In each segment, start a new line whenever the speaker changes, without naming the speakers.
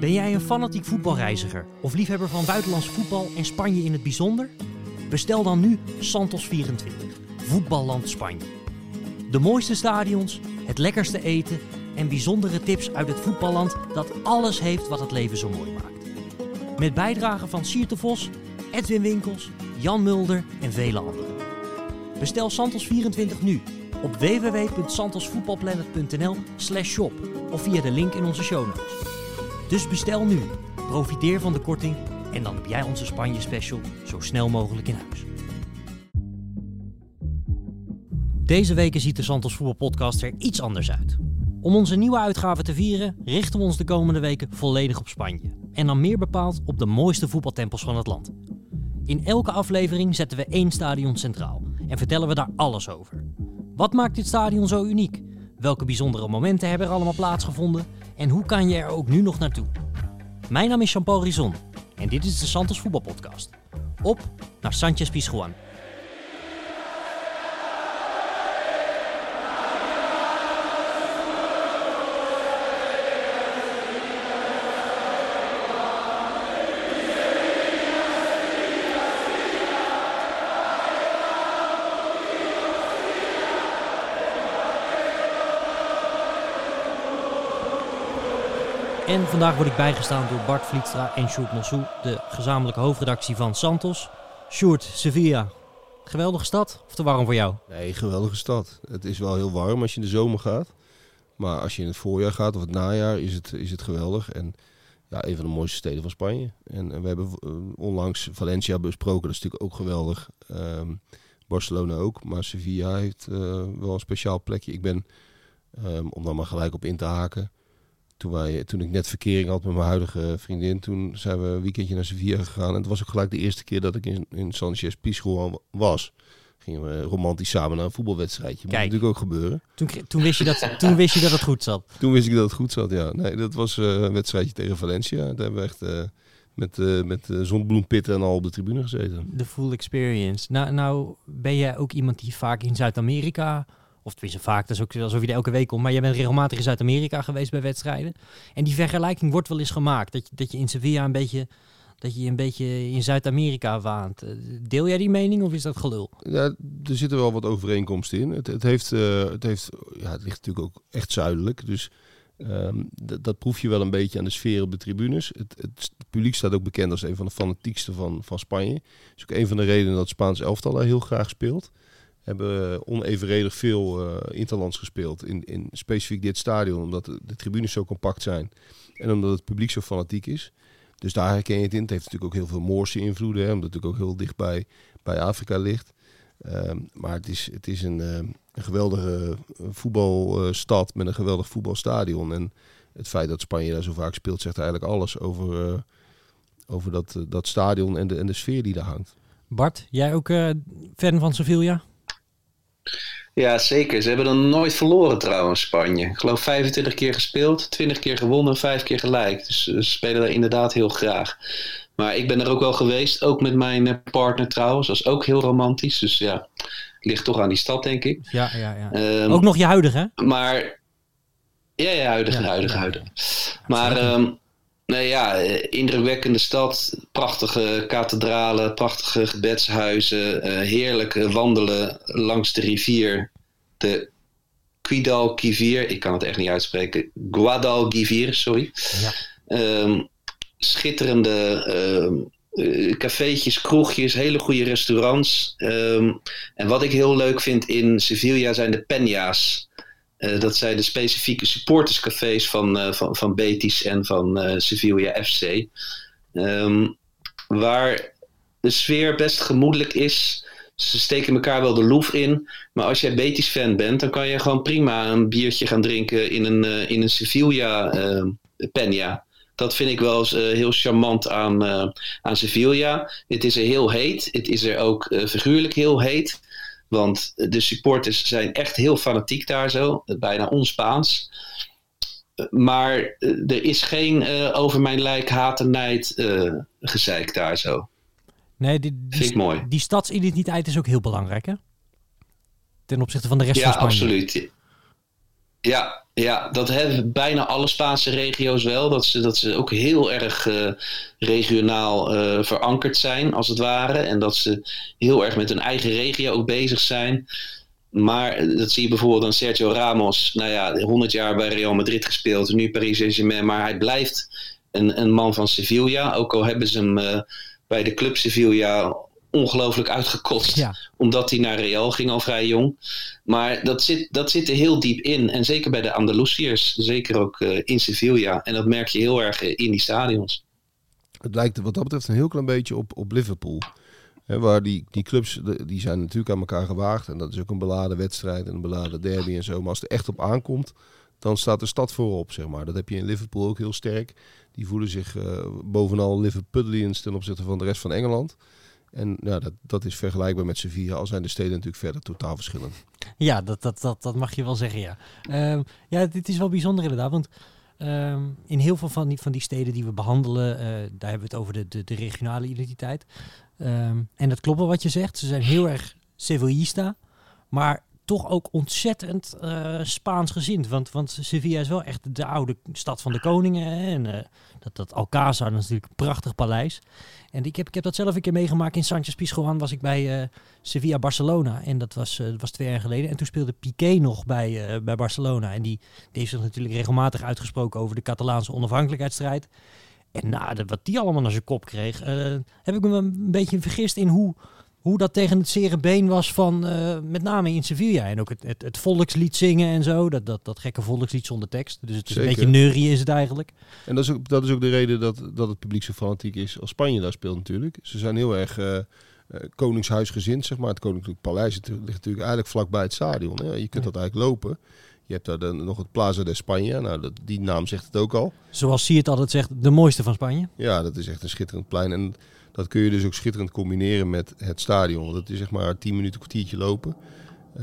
Ben jij een fanatiek voetbalreiziger of liefhebber van buitenlands voetbal en Spanje in het bijzonder? Bestel dan nu Santos 24, Voetballand Spanje. De mooiste stadions, het lekkerste eten en bijzondere tips uit het voetballand dat alles heeft wat het leven zo mooi maakt. Met bijdragen van Sierte Vos, Edwin Winkels, Jan Mulder en vele anderen. Bestel Santos 24 nu op www.santosvoetbalplanet.nl slash shop of via de link in onze show notes. Dus bestel nu, profiteer van de korting en dan heb jij onze Spanje special zo snel mogelijk in huis. Deze weken ziet de Santos Voetbalpodcast er iets anders uit. Om onze nieuwe uitgave te vieren richten we ons de komende weken volledig op Spanje. En dan meer bepaald op de mooiste voetbaltempels van het land. In elke aflevering zetten we één stadion centraal en vertellen we daar alles over. Wat maakt dit stadion zo uniek? Welke bijzondere momenten hebben er allemaal plaatsgevonden? En hoe kan je er ook nu nog naartoe? Mijn naam is Jean-Paul Rizon en dit is de Santos Voetbalpodcast. Op naar Sanchez Pizjuan. En vandaag word ik bijgestaan door Bart Vlietstra en Sjoerd Mossou, de gezamenlijke hoofdredactie van Santos. Sjoerd, Sevilla, geweldige stad of te warm voor jou?
Nee, geweldige stad. Het is wel heel warm als je in de zomer gaat. Maar als je in het voorjaar gaat of het najaar is het, is het geweldig. En ja, een van de mooiste steden van Spanje. En, we hebben uh, onlangs Valencia besproken, dat is natuurlijk ook geweldig. Um, Barcelona ook, maar Sevilla heeft uh, wel een speciaal plekje. Ik ben, um, om dan maar gelijk op in te haken toen, wij, toen ik net verkering had met mijn huidige vriendin, toen zijn we een weekendje naar Sevilla gegaan. En het was ook gelijk de eerste keer dat ik in, in Sanchez Pizjuan was. Gingen we romantisch samen naar een voetbalwedstrijdje. Moet natuurlijk ook gebeuren.
Toen, toen, wist je dat, toen wist je dat het goed zat?
Toen wist ik dat het goed zat, ja. Nee, dat was uh, een wedstrijdje tegen Valencia. Daar hebben we echt uh, met, uh, met zonnebloempitten en al op de tribune gezeten.
De full experience. Nou, nou ben jij ook iemand die vaak in Zuid-Amerika of tenminste vaak, dat is ook alsof je er elke week komt. Maar jij bent regelmatig in Zuid-Amerika geweest bij wedstrijden. En die vergelijking wordt wel eens gemaakt. Dat je, dat je in Sevilla een beetje, dat je een beetje in Zuid-Amerika waant. Deel jij die mening of is dat gelul?
Ja, er zitten wel wat overeenkomsten in. Het, het, heeft, uh, het, heeft, ja, het ligt natuurlijk ook echt zuidelijk. Dus um, dat proef je wel een beetje aan de sfeer op de tribunes. Het, het, publiek staat ook bekend als een van de fanatiekste van, van Spanje. Dat is ook een van de redenen dat Spaans elftal heel graag speelt hebben onevenredig veel uh, interlands gespeeld. In, in specifiek dit stadion, omdat de, tribunes zo compact zijn. En omdat het publiek zo fanatiek is. Dus daar herken je het in. Het heeft natuurlijk ook heel veel Moorse invloeden, hè, omdat het ook heel dicht bij, bij Afrika ligt. Um, maar het is, het is een, uh, een geweldige voetbalstad met een geweldig voetbalstadion. En het feit dat Spanje daar zo vaak speelt, zegt eigenlijk alles over, uh, over dat, dat stadion en de, en de sfeer die daar hangt.
Bart, jij ook fan van Sevilla?
Ja, zeker. Ze hebben er nooit verloren trouwens, Spanje. Ik geloof 25 keer gespeeld, 20 keer gewonnen, 5 keer gelijk. Dus ze spelen daar inderdaad heel graag. Maar ik ben er ook wel geweest, ook met mijn partner trouwens. Dat is ook heel romantisch. Dus ja, ligt toch aan die stad, denk ik.
Ja, ja, ja. Um, ook nog je huidige, hè?
Maar, ja, ja, huidige, ja, huidige, ja. huidige. Maar um, Nee, ja, indrukwekkende stad. Prachtige kathedralen, prachtige gebedshuizen. Uh, heerlijk wandelen langs de rivier. De Guadalquivir, ik kan het echt niet uitspreken. Guadalquivir, sorry. Ja. Um, schitterende um, uh, cafeetjes, kroegjes, hele goede restaurants. Um, en wat ik heel leuk vind in Sevilla zijn de peña's. Uh, dat zijn de specifieke supporterscafés van, uh, van, van Betis en van uh, Sevilla FC. Um, waar de sfeer best gemoedelijk is. Ze steken elkaar wel de loef in. Maar als jij Betis-fan bent, dan kan je gewoon prima een biertje gaan drinken in een, in een Sevilla Peña. Dat vind ik wel eens, heel charmant aan, aan Sevilla. Het is er heel heet. Het is er ook figuurlijk heel heet. Want de supporters zijn echt heel fanatiek daar zo, bijna onspaans. Maar er is geen uh, over mijn lijk haat en nijd uh, gezeik daar zo.
Nee, die, die,
Vind ik mooi.
Die stadsidentiteit is ook heel belangrijk, hè? Ten opzichte van de rest
ja,
van Spanje.
Absoluut. Ja, Ja, dat hebben bijna alle Spaanse regio's wel. Dat ze, dat ze ook heel erg uh, regionaal uh, verankerd zijn, als het ware. En dat ze heel erg met hun eigen regio ook bezig zijn. Maar dat zie je bijvoorbeeld aan Sergio Ramos. Nou ja, 100 jaar bij Real Madrid gespeeld, nu Paris Saint-Germain. Maar hij blijft een, een man van Sevilla. Ook al hebben ze hem bij de club Sevilla ongelooflijk uitgekost. Omdat hij naar Real ging al vrij jong. Maar dat zit, dat zit er heel diep in. En zeker bij de Andalusiërs. Zeker ook uh, in Sevilla. En dat merk je heel erg in die stadions.
Het lijkt wat dat betreft een heel klein beetje op, op Liverpool. He, waar die, die clubs, die zijn natuurlijk aan elkaar gewaagd. En dat is ook een beladen wedstrijd en een beladen derby en zo. Maar als het echt op aankomt, dan staat de stad voorop, zeg maar. Dat heb je in Liverpool ook heel sterk. Die voelen zich uh, bovenal Liverpudlians ten opzichte van de rest van Engeland. En ja, dat, dat is vergelijkbaar met Sevilla, al zijn de steden natuurlijk verder totaal verschillend.
Ja, dat, dat, dat, dat mag je wel zeggen, ja. Uh, ja, dit is wel bijzonder inderdaad, want uh, in heel veel van die, van die steden die we behandelen, uh, daar hebben we het over de, de, de regionale identiteit. Um, en dat klopt wel wat je zegt, ze zijn heel erg Sevillista, maar toch ook ontzettend uh, Spaans gezind. Want, want Sevilla is wel echt de oude stad van de koningen. Hè? En uh, dat, dat Alcázar, dat is natuurlijk een prachtig paleis. En ik heb, ik heb dat zelf een keer meegemaakt in Sanchez Pizjuan. Was ik bij uh, Sevilla Barcelona. En dat was, was twee jaar geleden. En toen speelde Piqué nog bij, bij Barcelona. En die, die heeft zich natuurlijk regelmatig uitgesproken over de Catalaanse onafhankelijkheidsstrijd. En nou, wat die allemaal naar zijn kop kreeg, heb ik me een beetje vergist in hoe hoe dat tegen het zere been was van uh, met name in Sevilla. En ook het, het, het, volkslied zingen en zo. Dat, dat, dat gekke volkslied zonder tekst. Dus het is Zeker. een beetje neurie is het eigenlijk.
En dat is ook, dat is ook de reden dat, dat het publiek zo fanatiek is als Spanje daar speelt natuurlijk. Ze zijn heel erg uh, koningshuisgezind, zeg maar. Het Koninklijk Paleis het ligt natuurlijk eigenlijk vlakbij het stadion. Hè. Je kunt ja. dat eigenlijk lopen. Je hebt daar dan nog het Plaza de Spanje. Nou, dat, die naam zegt het ook al.
Zoals zie het altijd zegt, de mooiste van Spanje.
Ja, dat is echt een schitterend plein. En dat kun je dus ook schitterend combineren met het stadion. Want dat is zeg maar 10 minuten, kwartiertje lopen.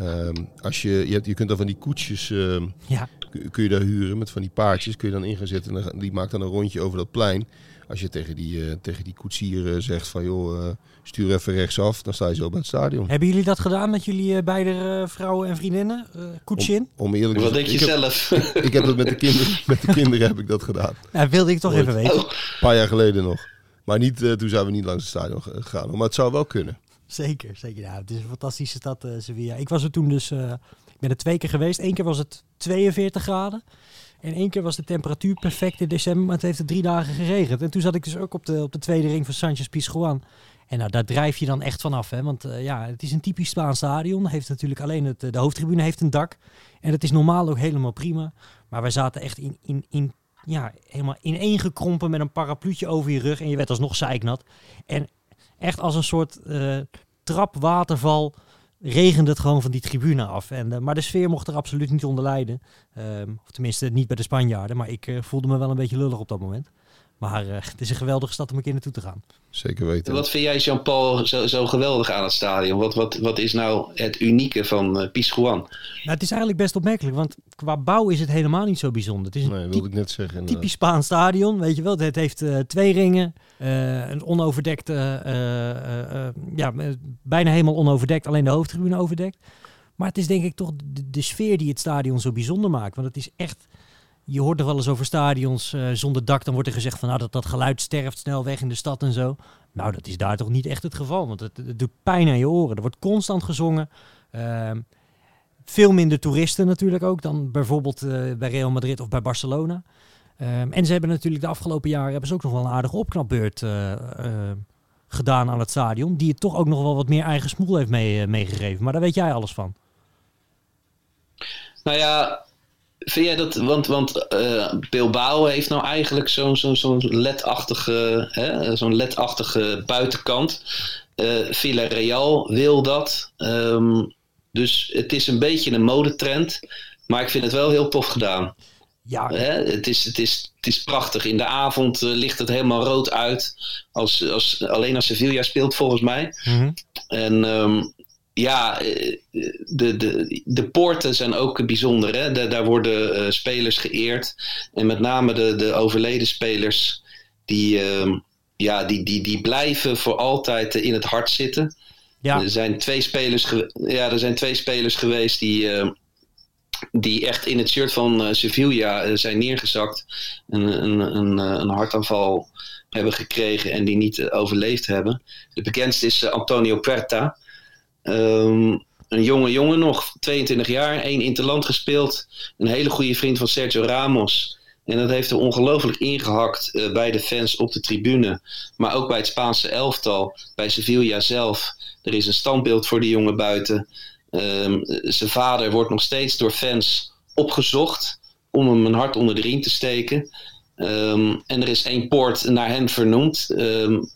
Um, als je, je, hebt, je kunt dan van die koetsjes uh, ja. kun je daar huren met van die paardjes. Kun je dan in gaan zetten en die maakt dan een rondje over dat plein. Als je tegen die, uh, tegen die koetsier uh, zegt van joh, uh, stuur even rechtsaf, dan sta je zo bij het stadion.
Hebben jullie dat gedaan met jullie beide vrouwen en vriendinnen? Koetsin?
Om, om eerlijk
Wat denk je
ik
zelf?
Heb, ik heb dat met de kinderen, met de kinderen heb ik dat gedaan.
Ja, wilde ik toch Ooit. even weten.
Een paar jaar geleden nog. Maar niet, uh, toen zijn we niet langs het stadion gegaan. Maar het zou wel kunnen.
Zeker, zeker. Ja, het is een fantastische stad, uh, Sevilla. Ik was er toen dus, uh, ik ben er twee keer geweest. Eén keer was het 42 graden. En één keer was de temperatuur perfect in december, maar het heeft er drie dagen geregend. En toen zat ik dus ook op de, op de tweede ring van Sanchez Pizjuan. En nou, daar drijf je dan echt vanaf. Hè? Want ja, het is een typisch Spaans stadion. Heeft natuurlijk alleen het, de hoofdtribune heeft een dak. En dat is normaal ook helemaal prima. Maar wij zaten echt in, in, in ja, helemaal ineengekrompen met een parapluutje over je rug en je werd alsnog zeiknat. En echt als een soort uh, trapwaterval regende het gewoon van die tribune af. En, uh, maar de sfeer mocht er absoluut niet onder lijden. Um, of tenminste niet bij de Spanjaarden, maar ik uh, voelde me wel een beetje lullig op dat moment. Maar het is een geweldige stad om een keer naartoe te gaan.
Zeker weten.
Wat vind jij, Jean-Paul, zo, zo, geweldig aan het stadion? Wat, wat, wat is nou het unieke van uh, Pizjuan? Nou,
het is eigenlijk best opmerkelijk, want qua bouw is het helemaal niet zo bijzonder. Het is een
nee, wilde ik net zeggen.
Typisch Spaans stadion, weet je wel. Het heeft uh, twee ringen, uh, een onoverdekte, ja, bijna helemaal onoverdekt, alleen de hoofdtribune overdekt. Maar het is denk ik toch de, de sfeer die het stadion zo bijzonder maakt. Want het is echt je hoort er wel eens over stadions uh, zonder dak. Dan wordt er gezegd van nou, dat dat geluid sterft snel weg in de stad en zo. Nou, dat is daar toch niet echt het geval. Want het, het doet pijn aan je oren. Er wordt constant gezongen. Uh, veel minder toeristen natuurlijk ook dan bijvoorbeeld uh, bij Real Madrid of bij Barcelona. Um, en ze hebben natuurlijk de afgelopen jaren hebben ze ook nog wel een aardige opknapbeurt uh, gedaan aan het stadion. Die het toch ook nog wel wat meer eigen smoel heeft mee, meegegeven. Maar daar weet jij alles van.
Nou ja, Vind jij dat, want, want uh, Bilbao heeft nou eigenlijk zo'n zo'n zo'n ledachtige, hè, zo'n ledachtige buitenkant. Uh, Villarreal wil dat. Um, dus het is een beetje een modetrend. Maar ik vind het wel heel tof gedaan.
Ja.
Hè, het, is, het, is, het is prachtig. In de avond uh, ligt het helemaal rood uit. Als, als, alleen als Sevilla speelt, volgens mij.
Mm -hmm.
En um, ja, de, de, de poorten zijn ook bijzonder. Hè? De, daar worden uh, spelers geëerd. En met name de, de overleden spelers, die, uh, ja, die, die, die blijven voor altijd in het hart zitten.
Ja.
Er, zijn twee spelers ja, er zijn twee spelers geweest die, uh, die echt in het shirt van Sevilla zijn neergezakt. Een, een, een, een hartaanval hebben gekregen en die niet overleefd hebben. De bekendste is Antonio Puerta. Um, een jonge jongen nog, 22 jaar, één interland gespeeld. Een hele goede vriend van Sergio Ramos. En dat heeft er ongelooflijk ingehakt uh, bij de fans op de tribune. Maar ook bij het Spaanse elftal, bij Sevilla zelf. Er is een standbeeld voor die jongen buiten. Um, zijn vader wordt nog steeds door fans opgezocht om hem een hart onder de riem te steken. Um, en er is één poort naar hem vernoemd.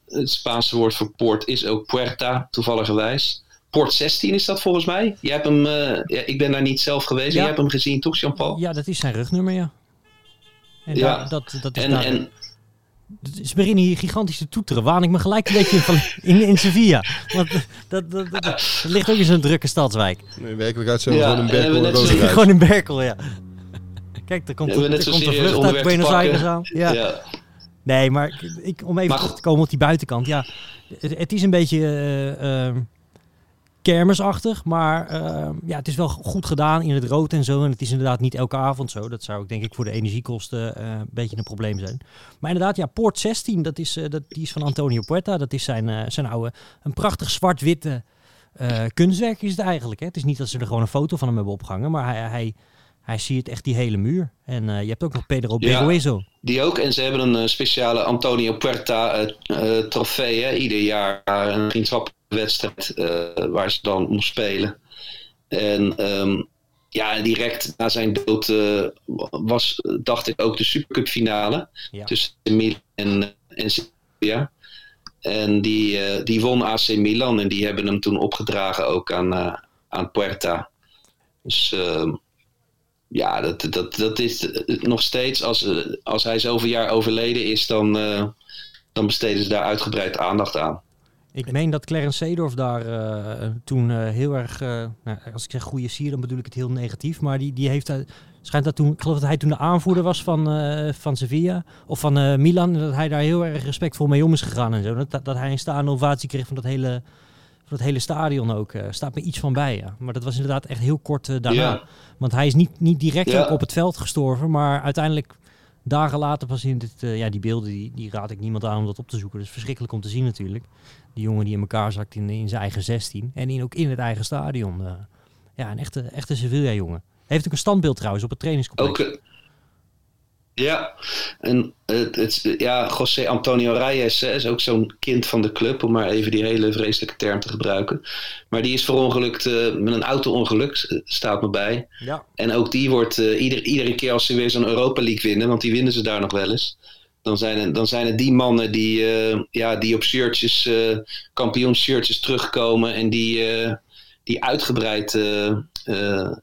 Het Spaanse woord voor poort is ook puerta, toevalligerwijs. Port 16 is dat volgens mij. Jij hebt hem, uh, ja, ik ben daar niet zelf geweest. Ja. Jij hebt hem gezien, toch, Jean-Paul?
Ja, dat is zijn rugnummer, ja.
En ja.
Daar, dat, dat is en, daar, en, ze beginnen hier gigantisch te toeteren. Waan ik me gelijk een beetje van, in, in Sevilla. Want dat, dat, dat, dat ligt ook in zo'n drukke stadswijk.
Nee, werkelijkheid zijn we gewoon in Berkel.
Gewoon in Berkel, ja. Kijk, er komt, er, er komt een vlucht uit Buenos Aires aan. Ja. ja. Nee, maar ik, om even maar, terug te komen op die buitenkant. Ja, het, het is een beetje... Uh, uh, kermisachtig. Maar uh, ja, het is wel goed gedaan in het rood en zo. En het is inderdaad niet elke avond zo. Dat zou ik denk ik voor de energiekosten uh, een beetje een probleem zijn. Maar inderdaad, ja, Poort 16, dat is, uh, dat, die is van Antonio Puerta. Dat is zijn, zijn oude, een prachtig zwart-witte kunstwerk is het eigenlijk. Hè. Het is niet dat ze er gewoon een foto van hem hebben opgehangen. Maar hij, hij, hij ziet echt die hele muur. En je hebt ook nog Pedro Beruezo.
die ook. En ze hebben een speciale Antonio Puerta trofee. Hè, ieder jaar een vriendschap wedstrijd uh, waar ze dan moest spelen. En um, ja, direct na zijn dood uh, was, dacht ik, ook de Supercup finale ja. tussen Milan en, en Sevilla. En die, uh, die won AC Milan en die hebben hem toen opgedragen ook aan, aan Puerta. Dus uh, ja, dat, dat, dat is nog steeds, als, als hij zoveel jaar overleden is, dan, dan besteden ze daar uitgebreid aandacht aan.
Ik meen dat Clarence Seedorf daar uh, toen uh, heel erg, uh, nou, als ik zeg goede sier, dan bedoel ik het heel negatief. Maar die, die heeft, schijnt dat toen, ik geloof dat hij toen de aanvoerder was van, van Sevilla of van Milan. Dat hij daar heel erg respectvol mee om is gegaan en zo. Dat, dat hij een staande ovatie kreeg van dat hele, van dat hele stadion ook. staat me iets van bij, ja. Maar dat was inderdaad echt heel kort daarna. Ja. Want hij is niet, niet direct ja. ook op het veld gestorven, maar uiteindelijk dagen later pas in dit, ja, die beelden, die, die raad ik niemand aan om dat op te zoeken. Dat is verschrikkelijk om te zien natuurlijk. Die jongen die in elkaar zakt in, in zijn eigen 16. En in, ook in het eigen stadion. Uh, ja, een echte, echte Sevilla-jongen. Heeft ook een standbeeld trouwens op het trainingscomplex.
Ook, ja, en het, het, ja, José Antonio Reyes is ook zo'n kind van de club, om maar even die hele vreselijke term te gebruiken. Maar die is verongelukt uh, met een auto-ongeluk, staat me bij. Ja. En ook die wordt uh, ieder, iedere keer als ze weer zo'n Europa League winnen, want die winnen ze daar nog wel eens dan zijn het, dan zijn het die mannen die, uh, ja, die op shirtjes, kampioenshirtjes terugkomen en die, die uitgebreid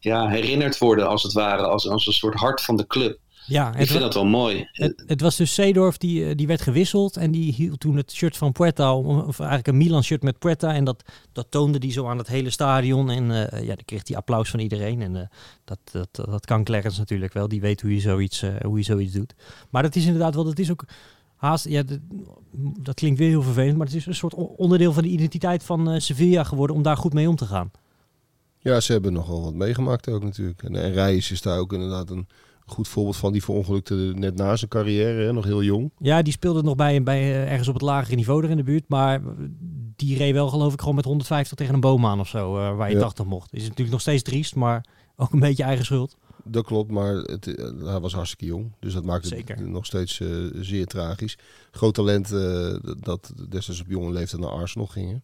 ja, herinnerd worden als het ware, als, als een soort hart van de club. Ja, ik vind dat wel mooi.
Het, het, was dus Seedorf die, die werd gewisseld en die hield toen het shirt van Puerta, of eigenlijk een Milan shirt met Puerta. En dat, dat toonde die zo aan het hele stadion en uh, ja, dan kreeg hij applaus van iedereen. En uh, dat, dat, dat kan Clarence natuurlijk wel, die weet hoe je zoiets, uh, hoe je zoiets doet. Maar dat is inderdaad wel, dat is ook haast, ja, dat, dat klinkt weer heel vervelend, maar het is een soort onderdeel van de identiteit van Sevilla geworden om daar goed mee om te gaan.
Ja, ze hebben nogal wat meegemaakt ook natuurlijk. En, en Reis is daar ook inderdaad een goed voorbeeld van die verongelukte net na zijn carrière, hè, nog heel jong.
Ja, die speelde nog bij, bij eh, ergens op het lagere niveau er in de buurt. Maar die reed wel geloof ik gewoon met 150 tegen een boom aan of zo, uh, waar je ja. 80 mocht. Is natuurlijk nog steeds triest, maar ook een beetje eigen schuld.
Dat klopt, maar het, uh, hij was hartstikke jong. Dus dat maakt Zeker. het nog steeds uh, zeer tragisch. Groot talent dat destijds op jonge leeftijd naar Arsenal ging.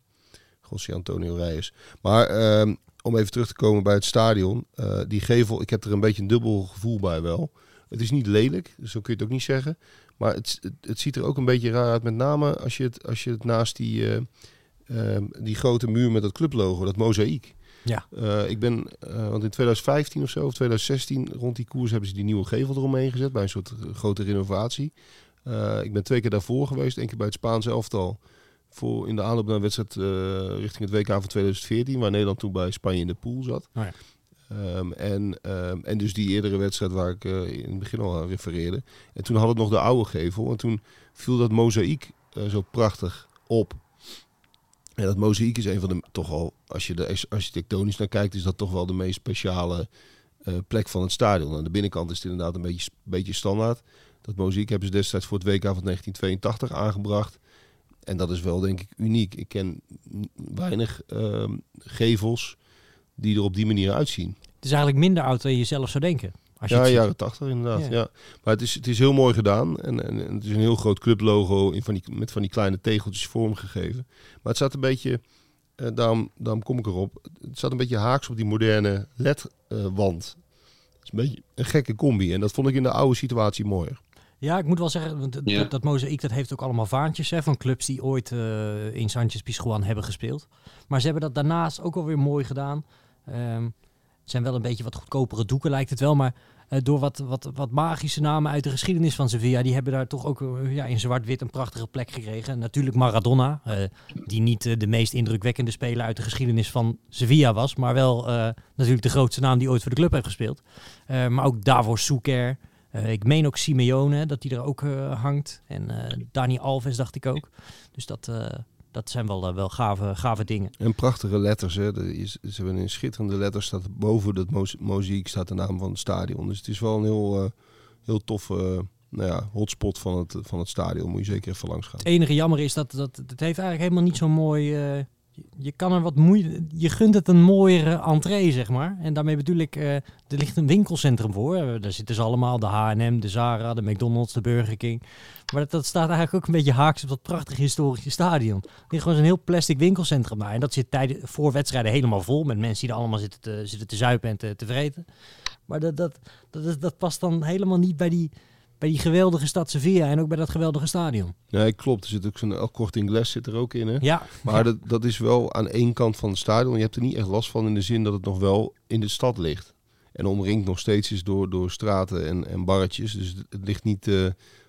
José Antonio Reyes. Maar ehm, om even terug te komen bij het stadion. Uh, die gevel, ik heb er een beetje een dubbel gevoel bij wel. Het is niet lelijk, zo kun je het ook niet zeggen. Maar het, het, het ziet er ook een beetje raar uit. Met name als je het, als je het naast die, uh, uh, die grote muur met dat clublogo, dat mozaïek. Ja. Uh, ik ben, want in 2015 of zo, of 2016, rond die koers hebben ze die nieuwe gevel eromheen gezet. Bij een soort grote renovatie. ik ben twee keer daarvoor geweest. één keer bij het Spaanse elftal voor in de aanloop naar een wedstrijd uh, richting het WK van 2014, waar Nederland toen bij Spanje in de pool zat. Oh ja. um, en, um, en dus die eerdere wedstrijd waar ik uh, in het begin al aan refereerde. En toen had het nog de oude gevel. En toen viel dat mozaïek uh, zo prachtig op. En dat mozaïek is een van de, toch al, als je er architectonisch naar kijkt, is dat toch wel de meest speciale plek van het stadion. Aan de binnenkant is het inderdaad een beetje, beetje standaard. Dat mozaïek hebben ze destijds voor het WK van 1982 aangebracht. En dat is wel denk ik uniek. Ik ken weinig ehm, gevels die er op die manier uitzien.
Het is eigenlijk minder oud dan je zelf zou denken.
Als je ja, jaren 80 inderdaad. Ja. Maar het is, het is heel mooi gedaan. En, en, en het is een heel groot clublogo in van die, met van die kleine tegeltjes vormgegeven. Maar het staat een beetje, uh, daarom, daarom kom ik erop, het staat een beetje haaks op die moderne LED-wand. het is een beetje een gekke combi. En dat vond ik in de oude situatie mooier.
Ja, ik moet wel zeggen, dat, ja. dat, mozaïek dat heeft ook allemaal vaantjes hè, van clubs die ooit uh, in Sanchez Pizjuan hebben gespeeld. Maar ze hebben dat daarnaast ook alweer mooi gedaan. Um, het zijn wel een beetje wat goedkopere doeken lijkt het wel, maar uh, door wat, wat, wat magische namen uit de geschiedenis van Sevilla, die hebben daar toch ook uh, ja, in zwart-wit een prachtige plek gekregen. Natuurlijk Maradona, die niet de meest indrukwekkende speler uit de geschiedenis van Sevilla was, maar wel natuurlijk de grootste naam die ooit voor de club heeft gespeeld. maar ook Davos Souker. Uh, ik meen ook Simeone, dat die er ook uh, hangt. En uh, Dani Alves dacht ik ook. Dus dat, dat zijn wel, wel gave, gave dingen.
En prachtige letters. Hè. Is, ze hebben een schitterende letters. Staat boven dat mozaïek staat de naam van het stadion. Dus het is wel een heel, heel toffe nou ja, hotspot van het, van het stadion. Moet je zeker even langs gaan.
Het enige jammer is dat, dat het heeft eigenlijk helemaal niet zo'n mooi je kan er wat moeite. Je gunt het een mooiere entree, zeg maar. En daarmee bedoel ik, uh, er ligt een winkelcentrum voor. Uh, daar zitten ze allemaal: de HM, de Zara, de McDonald's, de Burger King. Maar dat, staat eigenlijk ook een beetje haaks op dat prachtige historische stadion. Er ligt gewoon een heel plastic winkelcentrum daar. En dat zit tijden, voor wedstrijden helemaal vol met mensen die er allemaal zitten te, zitten te zuipen en te, te vreten. Maar dat, dat, dat past dan helemaal niet bij die bij die geweldige stad Sevilla en ook bij dat geweldige stadion.
Nee, klopt. Er zit ook zo'n El Corte Inglés zit er ook in. Hè?
Ja.
Maar dat, dat is wel aan één kant van het stadion. Je hebt er niet echt last van in de zin dat het nog wel in de stad ligt. En omringd nog steeds is door, door straten en, en barretjes. Dus het, ligt niet uh,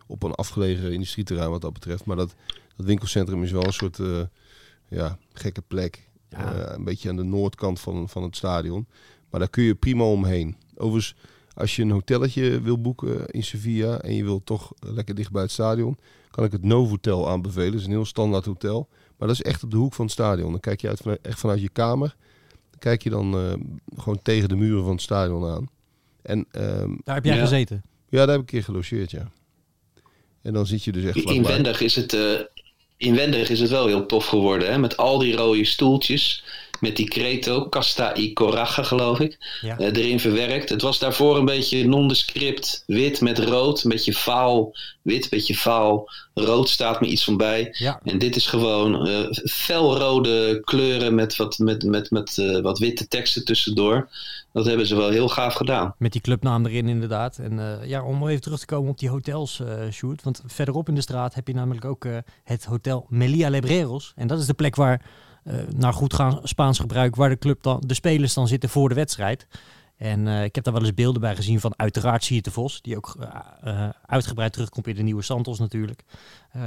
op een afgelegen industrieterrein wat dat betreft. Maar dat, dat winkelcentrum is wel een soort uh, ja, gekke plek. Ja. Uh, een beetje aan de noordkant van, van het stadion. Maar daar kun je prima omheen. Overigens als je een hotelletje wil boeken in Sevilla en je wilt toch lekker dicht bij het stadion, kan ik het Novotel aanbevelen. Het is een heel standaard hotel. Maar dat is echt op de hoek van het stadion. Dan kijk je uit, echt vanuit je kamer. Dan kijk je dan uh, gewoon tegen de muren van het stadion aan. En,
um, daar heb jij gezeten?
Ja, daar heb ik een keer gelogeerd, ja. En dan zit je dus echt
Inwendig is het, uh, inwendig is het wel heel tof geworden, hè? Met al die rode stoeltjes met die creto, Casta y Coraga geloof ik, ja. uh, erin verwerkt. Het was daarvoor een beetje nondescript, wit met rood, een beetje faal, wit, een beetje faal, rood staat me iets van bij.
Ja.
En dit is gewoon uh, felrode kleuren met wat, met, met, met, uh, wat witte teksten tussendoor. Dat hebben ze wel heel gaaf gedaan.
Met die clubnaam erin inderdaad. En ja, om even terug te komen op die hotels, Shoot. Want verderop in de straat heb je namelijk ook het hotel Melia Lebreros. En dat is de plek waar naar goed gaan Spaans gebruik, waar de, club dan, de spelers dan zitten voor de wedstrijd. En uh, ik heb daar wel eens beelden bij gezien van uiteraard Siert de Vos, die ook uh, uitgebreid terugkomt in de nieuwe Santos natuurlijk.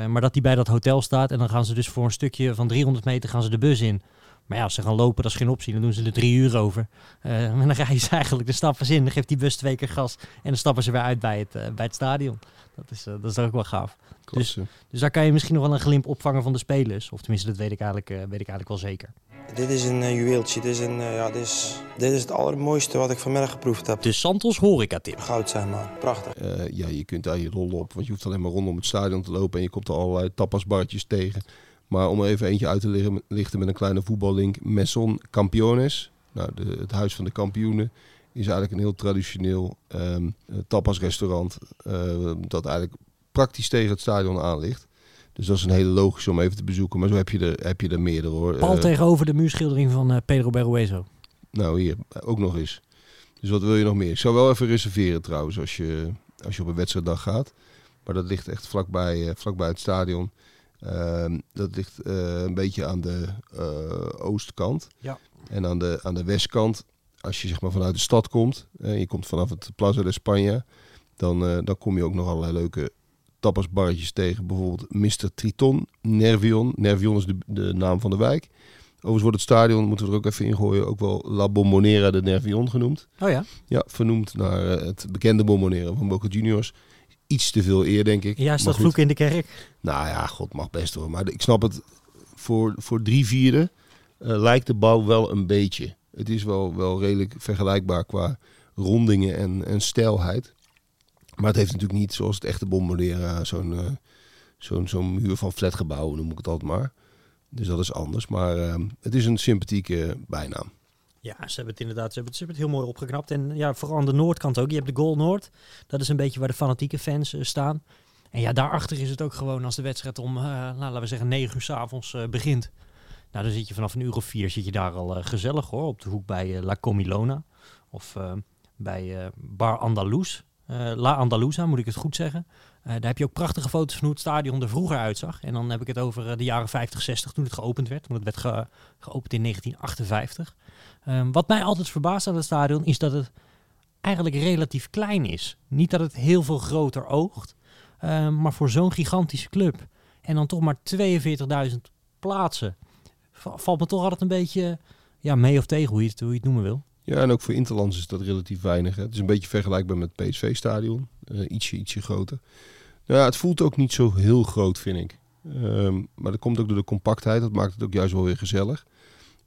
maar dat die bij dat hotel staat en dan gaan ze dus voor een stukje van 300 meter gaan ze de bus in. Maar ja, als ze gaan lopen, dat is geen optie. Dan doen ze er drie uur over. Uh, en dan rijden ze eigenlijk de stappen in. Dan geeft die bus twee keer gas. En dan stappen ze weer uit bij het, bij het stadion. Dat is, dat is ook wel gaaf. Dus, dus daar kan je misschien nog wel een glimp opvangen van de spelers. Of tenminste, dat weet ik eigenlijk, uh, weet ik eigenlijk wel zeker.
Dit is een uh, juweeltje. Dit is, een, uh, ja, dit, is, dit is het allermooiste wat ik vanmiddag geproefd heb.
De Santos horeca tip.
Goud zijn man. Prachtig.
ja, je kunt daar je rol op. Want je hoeft alleen maar rondom het stadion te lopen. En je komt er allerlei tapasbartjes tegen. Maar om er even eentje uit te lichten met een kleine voetballink. Messon Campiones. Nou, de, het huis van de kampioenen is eigenlijk een heel traditioneel um, tapasrestaurant. Uh, dat eigenlijk praktisch tegen het stadion aan ligt. Dus dat is een hele logische om even te bezoeken. Maar zo heb je er, heb je er meerdere hoor.
Pal uh, tegenover de muurschildering van uh, Pedro Berruezo.
Nou hier, ook nog eens. Dus wat wil je nog meer? Ik zou wel even reserveren trouwens als je, als je op een wedstrijddag gaat. Maar dat ligt echt vlakbij, uh, vlakbij het stadion. Ehm, dat ligt een beetje aan de oostkant.
Ja.
En aan de, aan de westkant, als je zeg maar vanuit de stad komt. je komt vanaf het Plaza de España. Dan, dan kom je ook nog allerlei leuke tapasbarretjes tegen. Bijvoorbeeld Mr. Triton, Nervion. Nervion is de, de naam van de wijk. Overigens wordt het stadion, moeten we er ook even ingooien, ook wel La Bombonera de Nervion genoemd.
Oh ja?
Ja, vernoemd naar eh, het bekende Bombonera van Boca Juniors. Iets te veel eer, denk ik.
Ja, is dat vloek in de kerk?
Nou ja, god mag best hoor. Maar ik snap het, voor, voor drie vierde uh, lijkt de bouw wel een beetje. Het is wel, wel redelijk vergelijkbaar qua rondingen en, en stijlheid. Maar het heeft natuurlijk niet, zoals het echte Bombardera, zo'n uh, zo'n zo'n muur van flatgebouwen, noem ik het altijd maar. Dus dat is anders. Maar uh, het is een sympathieke bijnaam.
Ja, ze hebben het inderdaad ze hebben het, ze hebben het heel mooi opgeknapt. En ja, vooral aan de noordkant ook. Je hebt de Goal Noord. Dat is een beetje waar de fanatieke fans uh, staan. En ja, daarachter is het ook gewoon als de wedstrijd om, uh, nou, laten we zeggen, 9 uur s avonds uh, begint. Nou, dan zit je vanaf een uur of vier zit je daar al gezellig hoor. Op de hoek bij La Comilona. Of bij Bar Andalus. La Andaluza, moet ik het goed zeggen. Daar heb je ook prachtige foto's van hoe het stadion er vroeger uitzag. En dan heb ik het over de jaren 50, 60 toen het geopend werd. Want het werd ge geopend in 1958. Um, wat mij altijd verbaast aan het stadion is dat het eigenlijk relatief klein is. Niet dat het heel veel groter oogt. Um, maar voor zo'n gigantische club. En dan toch maar 42.000 plaatsen. Valt me toch altijd een beetje ja, mee of tegen hoe je, het, hoe je het noemen wil.
Ja, en ook voor Interlands is dat relatief weinig. Hè. Het is een beetje vergelijkbaar met het PSV-stadion. Uh, ietsje, ietsje groter. Nou ja, het voelt ook niet zo heel groot, vind ik. Um, maar dat komt ook door de compactheid. Dat maakt het ook juist wel weer gezellig.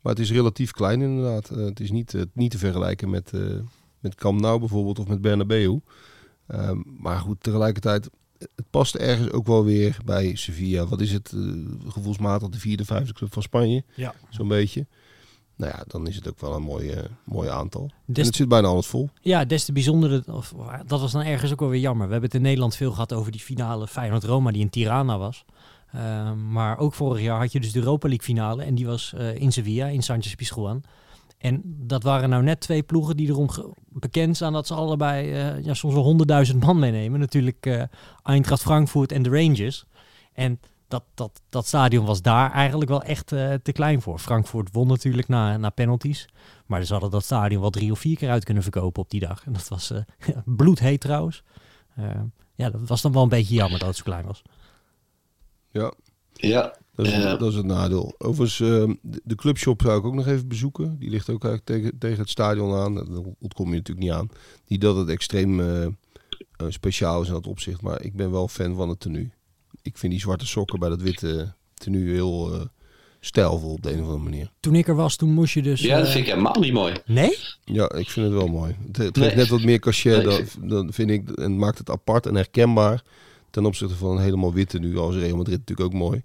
Maar het is relatief klein inderdaad. Uh, het is niet, uh, niet te vergelijken met, uh, met Camp Nou bijvoorbeeld of met Bernabeu. Um, maar goed, tegelijkertijd, het past ergens ook wel weer bij Sevilla. Wat is het? gevoelsmatig de vierde, vijfde club van Spanje.
Ja.
Zo'n beetje. Nou ja, dan is het ook wel een mooi, mooi aantal. Des het zit bijna alles vol.
Ja, des te bijzondere. Of, dat was dan ergens ook wel weer jammer. We hebben het in Nederland veel gehad over die finale Feyenoord-Roma die in Tirana was. Uh, maar ook vorig jaar had je dus de Europa League finale. En die was uh, in Sevilla, in Sanchez Pizjuan. En dat waren nou net twee ploegen die erom bekend staan dat ze allebei uh, ja, soms wel honderdduizend man meenemen. Natuurlijk Eintracht Frankfurt en de Rangers. En dat, dat, dat stadion was daar eigenlijk wel echt te klein voor. Frankfurt won natuurlijk na, na penalties. Maar ze hadden dat stadion wel drie of vier keer uit kunnen verkopen op die dag. En dat was bloedheet trouwens. ja, dat was dan wel een beetje jammer dat het zo klein was.
Ja.
Ja.
Dat is, uh, dat is het nadeel. Overigens, uh, de, de clubshop zou ik ook nog even bezoeken. Die ligt ook eigenlijk tegen, tegen het stadion aan. Daar ontkom je natuurlijk niet aan. Niet dat het extreem uh, speciaal is in dat opzicht. Maar ik ben wel fan van het tenue. Ik vind die zwarte sokken bij dat witte tenue heel stijlvol op de een of andere manier.
Toen ik er was, toen moest je dus...
Ja, dat vind ik helemaal niet mooi.
Nee?
Ja, ik vind het wel mooi. Het, het nee. geeft net wat meer cachet. Nee, dan, dan vind ik, en maakt het apart en herkenbaar. Ten opzichte van een helemaal witte nu als Real Madrid natuurlijk ook mooi.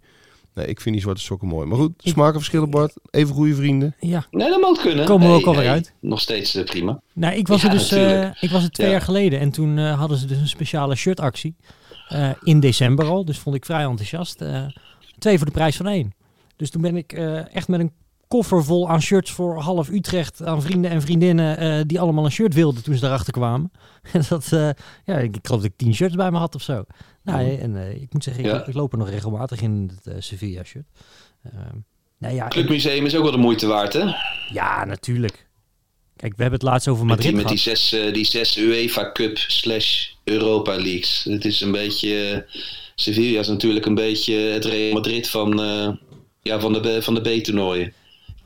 Nee, ik vind die zwarte sokken mooi. Maar goed, smaken verschillen Bart. Even goede vrienden.
Ja.
Nee, dat moet kunnen.
Komen we ook alweer
nee,
uit.
Nog steeds uh, prima.
Nou, ik was
Ja,
er dus
natuurlijk.
uh, ik was er twee
Ja.
jaar geleden. En toen uh, hadden ze dus een speciale shirtactie. Uh, in december al. Dus vond ik vrij enthousiast. Uh, twee voor de prijs van één. Dus toen ben ik uh, echt met een koffer vol aan shirts voor half Utrecht aan vrienden en vriendinnen uh, die allemaal een shirt wilden toen ze daarachter kwamen. En dat, uh, ja, ik, ik geloof dat ik tien shirts bij me had of zo. Nou, en uh, ik moet zeggen, ik,
Ja.
ik, loop er nog regelmatig in het uh, Sevilla shirt. Ehm, nou ja,
Clubmuseum is ook wel de moeite waard, hè?
ja, natuurlijk. Kijk, we hebben het laatst over
Met die,
Madrid
met die
gehad.
zes, eh, die zes UEFA Cup slash Europa Leagues. Het is een beetje... eh, Sevilla is natuurlijk een beetje het Real Madrid van, eh, ja, van de, van de B-toernooien.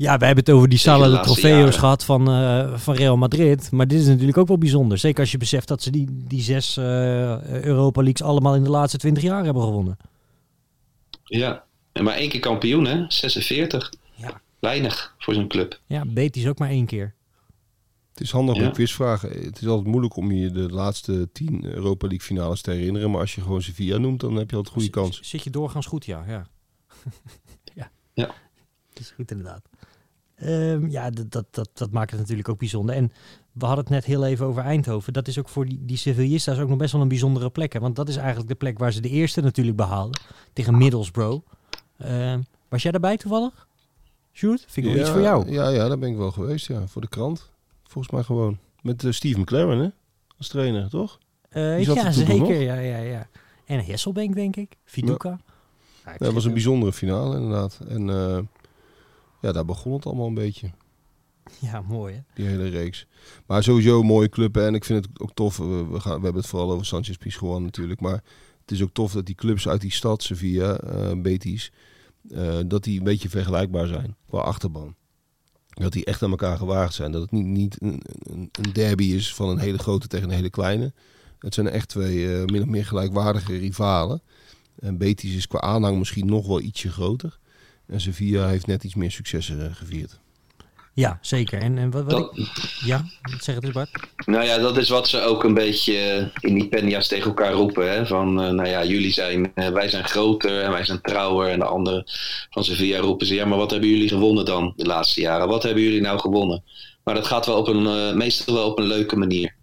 Ja, wij hebben het over die Sala
de
Trofeo's gehad van, eh, van Real Madrid. Maar dit is natuurlijk ook wel bijzonder. Zeker als je beseft dat ze die, die zes eh, Europa Leagues allemaal in de laatste twintig jaar hebben gewonnen.
Ja. En maar één keer kampioen, hè? 46.
Ja.
Weinig voor zo'n club.
Ja, Betis ook maar één keer.
Het is handig
Ja.
om quizvragen. Het is altijd moeilijk om je de laatste tien Europa League finales te herinneren. Maar als je gewoon Sevilla noemt, dan heb je altijd goede kans.
Zit je doorgaans goed, ja. Ja, ja.
Ja.
Dat is goed inderdaad. Ehm, ja, dat, dat, dat, dat maakt het natuurlijk ook bijzonder. En we hadden het net heel even over Eindhoven. Dat is ook voor die, die Sevillistas ook nog best wel een bijzondere plek. Hè? Want dat is eigenlijk de plek waar ze de eerste natuurlijk behaalden. Tegen Middlesbrough. Ehm, was jij daarbij toevallig? Sjoerd, vind ik wel iets voor jou.
Ja, ja, daar ben ik wel geweest. Ja, voor de krant. Volgens mij gewoon. Met eh, Steve McLaren, hè? Als trainer, toch? Zat
ja,
er
zeker. Ja, ja, ja. En Hesselbank, denk ik. Viduka. Ja,
dat was een
er-
bijzondere finale, inderdaad. En eh, ja, daar begon het allemaal een beetje.
Ja, mooi hè.
Die hele reeks. Maar sowieso mooie club. hè. En ik vind het ook tof. We, we, gaan, we hebben het vooral over Sanchez Pizjuan natuurlijk. Maar het is ook tof dat die clubs uit die stad, Sevilla, eh Betis, eh, dat die een beetje vergelijkbaar zijn qua achterban. Dat die echt aan elkaar gewaagd zijn. Dat het niet, niet een, een, derby is van een hele grote tegen een hele kleine. Het zijn echt twee eh, min of meer gelijkwaardige rivalen. En Betis is qua aanhang misschien nog wel ietsje groter. En Sevilla heeft net iets meer successen eh, gevierd.
Ja, zeker. En, en wat, wat
Dat,
ik, ja, zeg het eens Bart.
nou ja, dat is wat ze ook een beetje in die penja's tegen elkaar roepen. Hè? Van, eh, nou ja, jullie zijn, eh, wij zijn groter en wij zijn trouwer. En de anderen van Sevilla roepen ze, ja, maar wat hebben jullie gewonnen dan de laatste jaren? Wat hebben jullie nou gewonnen? Maar dat gaat wel op een, eh, meestal wel op een leuke manier.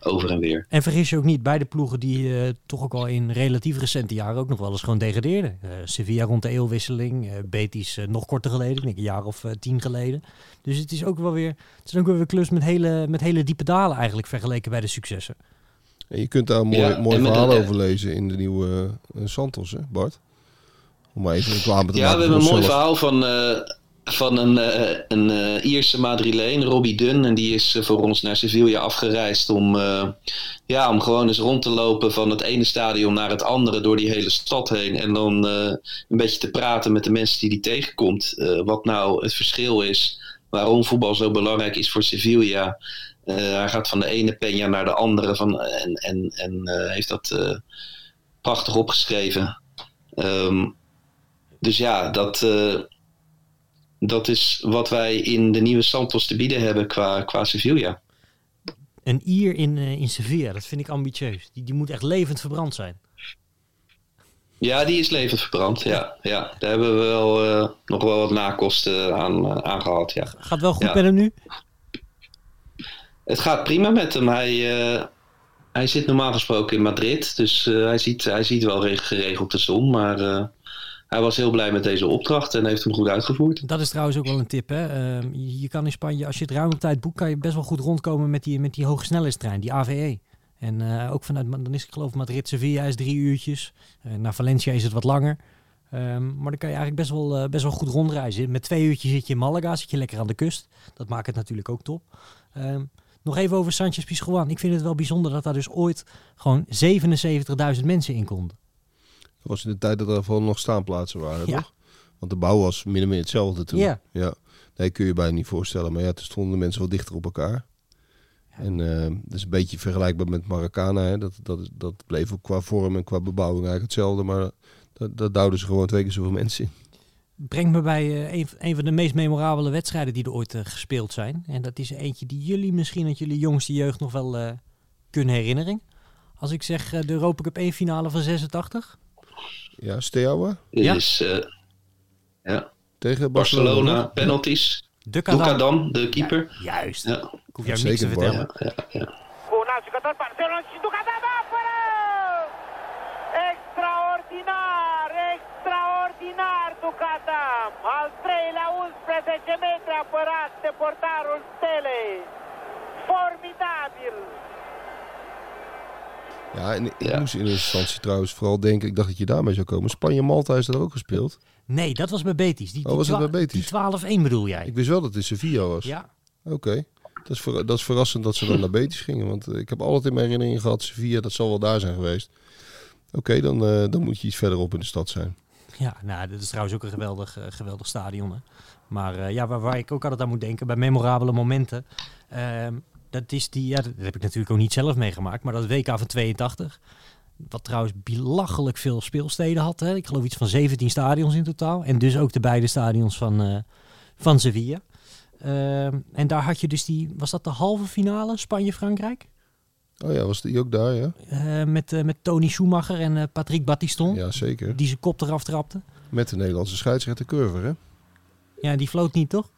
Over en weer.
En vergis je ook niet, beide ploegen die eh, toch ook al in relatief recente jaren ook nog wel eens gewoon degradeerden. Eh, Sevilla rond de eeuwwisseling, eh Betis nog korter geleden, ik denk een jaar of tien geleden. Dus het is ook wel weer, het is ook wel weer een klus met hele, met hele diepe dalen eigenlijk vergeleken bij de successen.
En je kunt daar een mooi,
Ja,
mooi verhaal over lezen in de nieuwe Santos, hè, Bart? Om maar even reclame te
Ja,
maken
we hebben een mooi verhaal van, eh, van een, eh, een eh, Ierse Madrileen, Robbie Dunn. En die is eh, voor ons naar Sevilla afgereisd om, ja, om gewoon eens rond te lopen van het ene stadion naar het andere door die hele stad heen. En dan een beetje te praten met de mensen die hij tegenkomt. Wat nou het verschil is, waarom voetbal zo belangrijk is voor Sevilla. Hij gaat van de ene peña naar de andere van, en, en, en heeft dat prachtig opgeschreven. Ehm, dus ja, dat, dat is wat wij in de nieuwe Santos te bieden hebben qua, qua Sevilla.
Een Ier in, eh, in Sevilla, dat vind ik ambitieus. Die, die moet echt levend verbrand zijn.
Ja, die is levend verbrand. Ja, ja. daar hebben we wel, eh, nog wel wat nakosten aan, aan gehad. Ja.
Gaat wel goed
Ja.
met hem nu?
Het gaat prima met hem. Hij, hij zit normaal gesproken in Madrid. Dus hij, ziet, hij ziet wel reg- geregeld de zon. Maar hij was heel blij met deze opdracht en heeft hem goed uitgevoerd.
Dat is trouwens ook wel een tip. Hè? Ehm, je, kan in Spanje, als je het ruim op tijd boekt, kan je best wel goed rondkomen met die, met die hoge snelheidstrein, die AVE. En eh, ook vanuit, dan is ik geloof Madrid, Sevilla is drie uurtjes. Eh, naar Valencia is het wat langer. Ehm, maar dan kan je eigenlijk best wel, eh, best wel goed rondreizen. Met twee uurtjes zit je in Malaga, zit je lekker aan de kust. Dat maakt het natuurlijk ook top. Ehm, nog even over Sanchez Pizjuan. Ik vind het wel bijzonder dat daar dus ooit gewoon 77.000 mensen in konden.
Dat was in de tijd dat er vooral nog staanplaatsen waren,
Ja.
toch? Want de bouw was min of meer hetzelfde toen.
Ja.
ja. Nee, kun je bijna niet voorstellen. Maar ja, toen stonden de mensen wel dichter op elkaar. En eh, dat is een beetje vergelijkbaar met Maracana. Hè. Dat, dat, dat bleef ook qua vorm en qua bebouwing eigenlijk hetzelfde. Maar dat, dat duwden ze gewoon twee keer zoveel mensen in.
brengt me bij eh, een, een van de meest memorabele wedstrijden die er ooit eh, gespeeld zijn. En dat is eentje die jullie misschien uit jullie jongste jeugd nog wel kunnen herinneren. Als ik zeg de Europa Cup 1 finale van 86.
Ja, Steaua
Ja.
is eh, ja.
tegen Barcelona.
Barcelona, penalties.
De Kadam.
Doekadam, de keeper.
Juist.
Ja.
Ik hoef jou niks te vertellen.
Ja, ja, ja.
Extraordinar, extraordinar Ducadam! Al treilea 11 metri apărat de portarul Stelei. Formidabil!
Ja, en ik
Ja.
moest in eerste instantie trouwens vooral denken, ik dacht dat je daarmee zou komen. Spanje-Malta is er ook gespeeld.
Nee, dat was bij Betis. Die,
Oh, was dat bij Betis?
Die 12-1 bedoel jij?
Ik wist wel dat het in Sevilla was.
Ja.
Oké. Dat, is ver- dat is verrassend dat ze dan naar Betis gingen. Want eh, ik heb altijd in mijn herinnering gehad, Sevilla, dat zal wel daar zijn geweest. Oké, dan, eh, dan moet je iets verderop in de stad zijn.
Ja, nou, dit is trouwens ook een geweldig, eh, geweldig stadion. Hè. Maar ja, waar, waar ik ook altijd aan moet denken, bij memorabele momenten. Dat is die, ja, dat heb ik natuurlijk ook niet zelf meegemaakt, maar dat WK van 82. Wat trouwens belachelijk veel speelsteden had. Hè. Ik geloof iets van 17 stadions in totaal. En dus ook de beide stadions van, eh, van Sevilla. Ehm, en daar had je dus die, was dat de halve finale, Spanje-Frankrijk?
Oh ja, was die ook daar, ja?
Eh, met, eh, met Tony Schumacher en Patrick Battiston.
Ja, zeker.
Die zijn kop eraf trapte.
Met de Nederlandse scheidsrechter Curver, hè?
Ja, die floot niet, toch?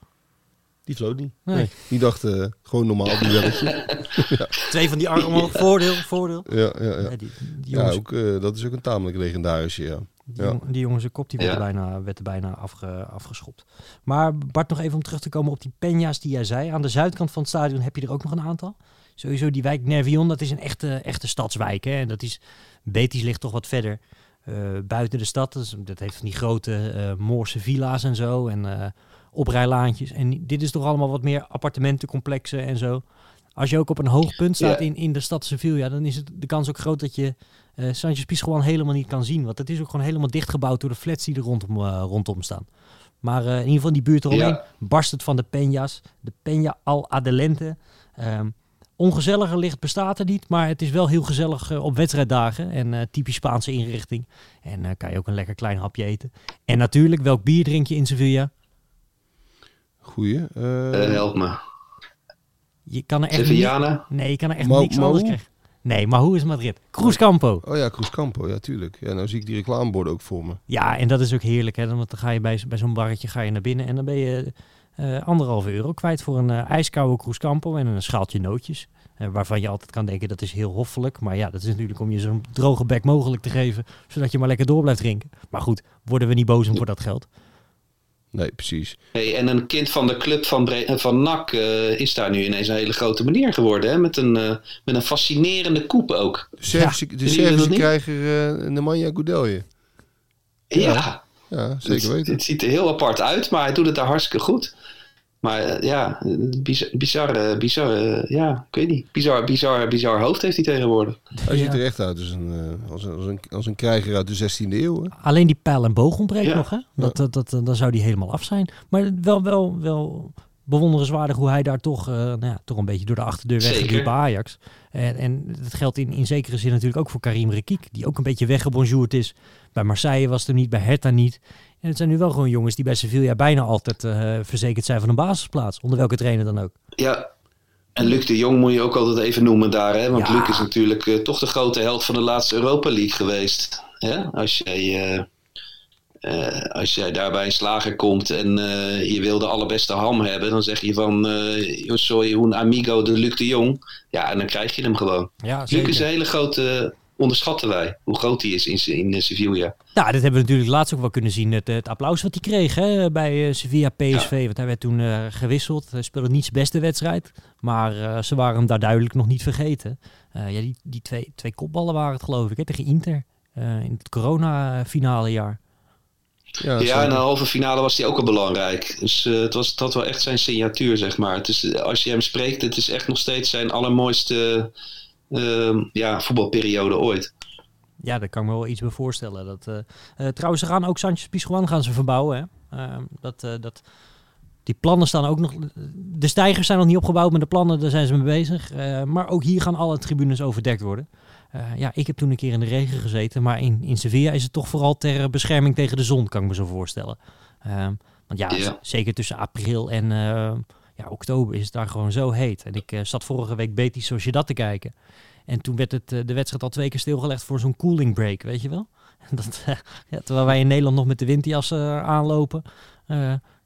Die floot niet.
Nee.
Die dacht eh, gewoon normaal duelletje.
Twee van die armen omhoog. Voordeel, voordeel.
ja, ja, ja.
Ja, die, die
Ja, ook, eh, dat is ook een tamelijk legendarische, ja.
die,
ja.
die jongens zijn kop die werd,
Ja.
er bijna, werd er bijna afge, afgeschopt. Maar Bart, nog even om terug te komen op die peña's die jij zei. Aan de zuidkant van het stadion heb je er ook nog een aantal. Sowieso die wijk Nervion, dat is een echte, echte stadswijk. Hè? En dat is, Betis ligt toch wat verder eh, buiten de stad. Dus dat heeft van die grote eh Moorse villa's en zo. En eh, oprijlaantjes. En dit is toch allemaal wat meer appartementencomplexen en zo. Als je ook op een hoog punt staat in, in de stad Sevilla, dan is het de kans ook groot dat je eh Sanchez Pizjuan helemaal niet kan zien. Want het is ook gewoon helemaal dichtgebouwd door de flats die er rondom, eh, rondom staan. Maar eh, in ieder geval die buurt eromheen barst het van de Peña's. De Peña al Adelente. Ehm ongezelliger licht bestaat er niet, maar het is wel heel gezellig eh, op wedstrijddagen. En typisch Spaanse inrichting. En kan je ook een lekker klein hapje eten. En natuurlijk, welk bier drink je in Sevilla?
Goeie. Eh,
Eh, help me.
Je kan er echt
Sevillana?
Nee, je kan er echt niks anders krijgen. Nee, maar hoe is Madrid? Cruz Campo.
oh ja, Cruz Campo. Ja, tuurlijk. Ja, nou zie ik die reclameborden ook voor me.
Ja, en dat is ook heerlijk. Hè? Want dan ga je bij, bij zo'n barretje ga je naar binnen en dan ben je eh anderhalve euro kwijt voor een ijskoude Cruz Campo en een schaaltje nootjes. Waarvan je altijd kan denken dat is heel hoffelijk. Maar ja, dat is natuurlijk om je zo'n droge bek mogelijk te geven. Zodat je maar lekker door blijft drinken. Maar goed, worden we niet boos om voor dat geld.
Nee, precies.
Hey, en een kind van de club van, Bre- eh, van NAC eh, is daar nu ineens een hele grote meneer geworden. Hè? Met, een, eh, met een fascinerende koep ook.
De Servische, de Servische krijger uh, Nemanja Goudelje.
Ja,
Ja. Ja, zeker
het,
weten.
het ziet er heel apart uit, maar hij doet het daar hartstikke goed. Maar eh, ja, bizar, bizarre, bizarre, ja, ik weet niet. Bizar, bizar, bizar hoofd heeft hij tegenwoordig.
Hij ziet er echt uit als een, eh, als een, als een, als een krijger uit de 16e eeuw. Hè?
Alleen die pijl en boog ontbreekt
Ja.
nog. Hè? Dat, dat, dat, dan zou die helemaal af zijn. Maar wel, wel, wel bewonderenswaardig hoe hij daar toch, eh, nou ja, toch een beetje door de achterdeur weggeliep bij Ajax. En, en dat geldt in, in zekere zin natuurlijk ook voor Karim Rekiek. Die ook een beetje weggebonjourd is. Bij Marseille was het hem niet, bij Hertha niet. En het zijn nu wel gewoon jongens die bij Sevilla bijna altijd eh, verzekerd zijn van een basisplaats. Onder welke trainer dan ook.
Ja, en Luc de Jong moet je ook altijd even noemen daar. Hè? Want
Ja.
Luc is natuurlijk eh, toch de grote held van de laatste Europa League geweest. Hè? Als, jij, eh, als jij daar bij een slager komt en je wil de allerbeste ham hebben, dan zeg je van yo soy un amigo de Luc de Jong. Ja, en dan krijg je hem gewoon.
Ja,
Luc is een hele grote, onderschatten wij, hoe groot hij is in, in eh, Sevilla.
Nou, dat hebben we natuurlijk laatst ook wel kunnen zien. Het, het applaus wat hij kreeg hè, bij eh, Sevilla PSV. Want hij werd toen eh, gewisseld. Hij speelde niet zijn beste wedstrijd. Maar eh, ze waren hem daar duidelijk nog niet vergeten. Eh, ja, die, die twee, twee kopballen waren het geloof ik hè, tegen Inter. eh, in het corona-finale jaar.
Ja,
Ja, in de halve finale was hij ook al belangrijk. Dus eh, het, was, het had wel echt zijn signatuur, zeg maar. Het is, als je hem spreekt, het is echt nog steeds zijn allermooiste ja, voetbalperiode ooit.
Ja, daar kan ik me wel iets bij voorstellen. Dat, eh, eh, trouwens, ze gaan ook Sanchez Pizjuan gaan ze verbouwen. Hè? Eh, dat, eh, dat, die plannen staan ook nog... De stijgers zijn nog niet opgebouwd, maar de plannen, daar zijn ze mee bezig. Maar ook hier gaan alle tribunes overdekt worden. Ja, ik heb toen een keer in de regen gezeten, maar in, in Sevilla is het toch vooral ter bescherming tegen de zon, kan ik me zo voorstellen. Ehm, want ja,
Ja.
zeker tussen april en ja, oktober is het daar gewoon zo heet. En ik eh, zat vorige week Betis Sociedad te kijken. En toen werd het, eh, de wedstrijd al twee keer stilgelegd voor zo'n cooling break, weet je wel? Dat, eh, ja, terwijl wij in Nederland nog met de windjas aanlopen,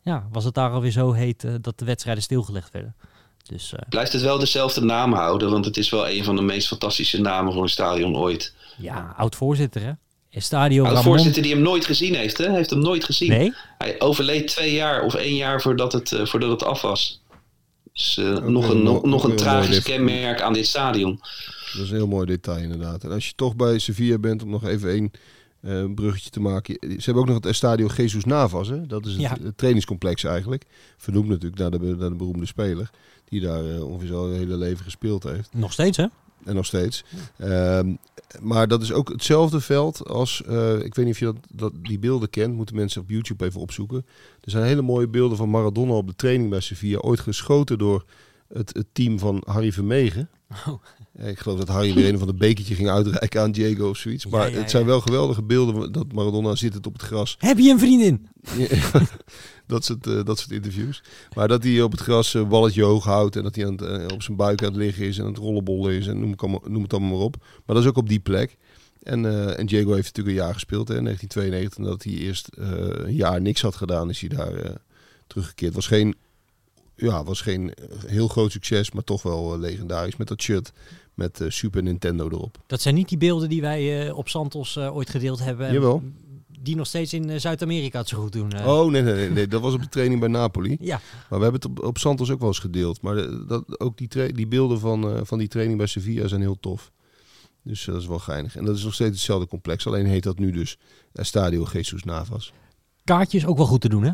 ja, was het daar alweer zo heet dat de wedstrijden stilgelegd werden. Dus
Blijft het wel dezelfde naam houden, want het is wel een van de meest fantastische namen voor een stadion ooit.
ja, oud-voorzitter hè? Estadio
Oud
Ramon.
voorzitter die hem nooit gezien heeft, hè? Heeft hem nooit gezien.
Nee?
Hij overleed twee jaar of één jaar voordat het, eh, voordat het af was. Dus eh, nog een, nog, een tragisch kenmerk aan dit stadion.
Dat is een heel mooi detail inderdaad. En als je toch bij Sevilla bent, om nog even één eh, bruggetje te maken. Ze hebben ook nog het Estadio Jesus Navas. Hè? Dat is het,
Ja.
het trainingscomplex eigenlijk. Vernoemd natuurlijk naar de, naar de beroemde speler. Die daar ongeveer zijn hele leven gespeeld heeft.
Nog steeds hè?
En nog steeds. Ehm, maar dat is ook hetzelfde veld als... eh, ik weet niet of je dat, die beelden kent. Moeten mensen op YouTube even opzoeken. Er zijn hele mooie beelden van Maradona op de training bij Sevilla. Ooit geschoten door het, het team van Harry Vermegen.
Oh.
Eh, Ik geloof dat Harry weer een van de bekertje ging uitreiken aan Diego of zoiets. Maar
Ja, ja,
het zijn wel geweldige beelden dat Maradona zittend op het gras.
Heb je een vriendin?
dat, soort, eh, dat soort interviews. Maar dat hij op het gras een balletje hoog houdt. En dat hij aan het, eh, op zijn buik aan het liggen is. En aan het rollenbollen is. En noem, het allemaal- noem het allemaal maar op. Maar dat is ook op die plek. En, eh, en Diego heeft natuurlijk een jaar gespeeld hè, in 1992. En dat hij eerst eh, een jaar niks had gedaan, is hij daar eh, teruggekeerd. Was geen, ja, was geen eh, heel groot succes, maar toch wel eh, legendarisch. Met dat shirt met eh, Super Nintendo erop.
Dat zijn niet die beelden die wij eh, op Santos eh, ooit gedeeld hebben. en
Jawel.
Die nog steeds in Zuid-Amerika het zo goed doen.
Oh nee, nee, nee, nee, dat was op de training bij Napoli.
Ja,
Maar we hebben het op, op Santos ook wel eens gedeeld. Maar de- dat, ook die, die beelden van, van die training bij Sevilla zijn heel tof. Dus dat is wel geinig. En dat is nog steeds hetzelfde complex. Alleen heet dat nu dus Estadio Jesus Navas.
kaartjes ook wel goed te doen hè?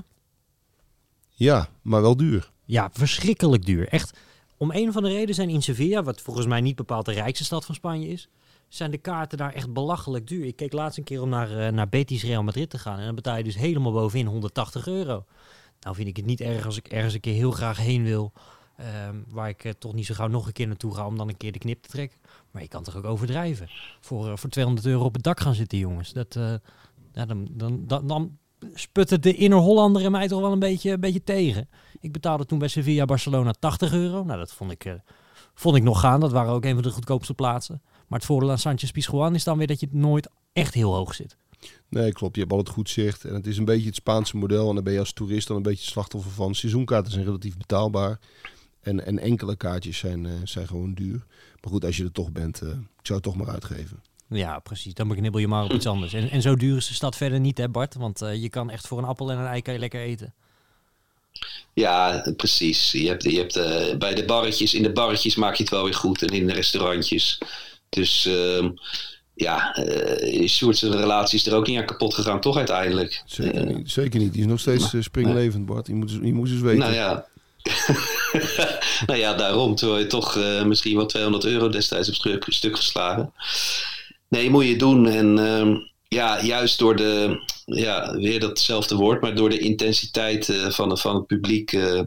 Ja, maar wel duur.
Ja, verschrikkelijk duur. Echt. Om een van de redenen zijn in Sevilla, wat volgens mij niet bepaald de rijkste stad van Spanje is, zijn de kaarten daar echt belachelijk duur. Ik keek laatst een keer om naar, eh, naar Betis Real Madrid te gaan en dan betaal je dus helemaal bovenin 180 euro. Nou vind ik het niet erg als ik ergens een keer heel graag heen wil, ehm, waar ik eh, toch niet zo gauw nog een keer naartoe ga om dan een keer de knip te trekken. Maar je kan toch ook overdrijven. Voor, eh, voor 200 euro op het dak gaan zitten, jongens. Dat, dan, dan, dan sputte de inner Hollander mij toch wel een beetje, een beetje tegen. Ik betaalde toen bij Sevilla Barcelona 80 euro. Nou, dat vond ik, eh, vond ik nog gaan. Dat waren ook een van de goedkoopste plaatsen. Maar het voordeel aan Sanchez Pizjuan is dan weer dat je nooit echt heel hoog zit.
Nee, klopt. Je hebt altijd goed zicht. En het is een beetje het Spaanse model. En dan ben je als toerist dan een beetje slachtoffer van. Seizoenkaarten zijn relatief betaalbaar. En, en enkele kaartjes zijn, eh, zijn gewoon duur. Maar goed, als je er toch bent, eh, ik zou het toch maar uitgeven.
Ja, precies. Dan knibbel je maar op iets anders. En, en zo duur is de stad verder niet, hè Bart? Want eh, je kan echt voor een appel en een ei kan je lekker eten.
Ja, precies. Je hebt, je hebt, eh, bij de barretjes, in de barretjes maak je het wel weer goed en in de restaurantjes. Dus ehm, ja, uh, Sjoerd's relatie is er ook niet aan kapot gegaan, toch uiteindelijk?
Zeker, niet, zeker niet. Die is nog steeds uh, springlevend, Bart. Je moet, je moet eens weten.
Nou ja. nou ja, daarom. Terwijl je toch misschien wel 200 euro destijds op stuk geslagen. Nee, moet je doen. En ehm, ja, juist door de, ja, weer datzelfde woord, maar door de intensiteit uh, van, van het publiek, uh,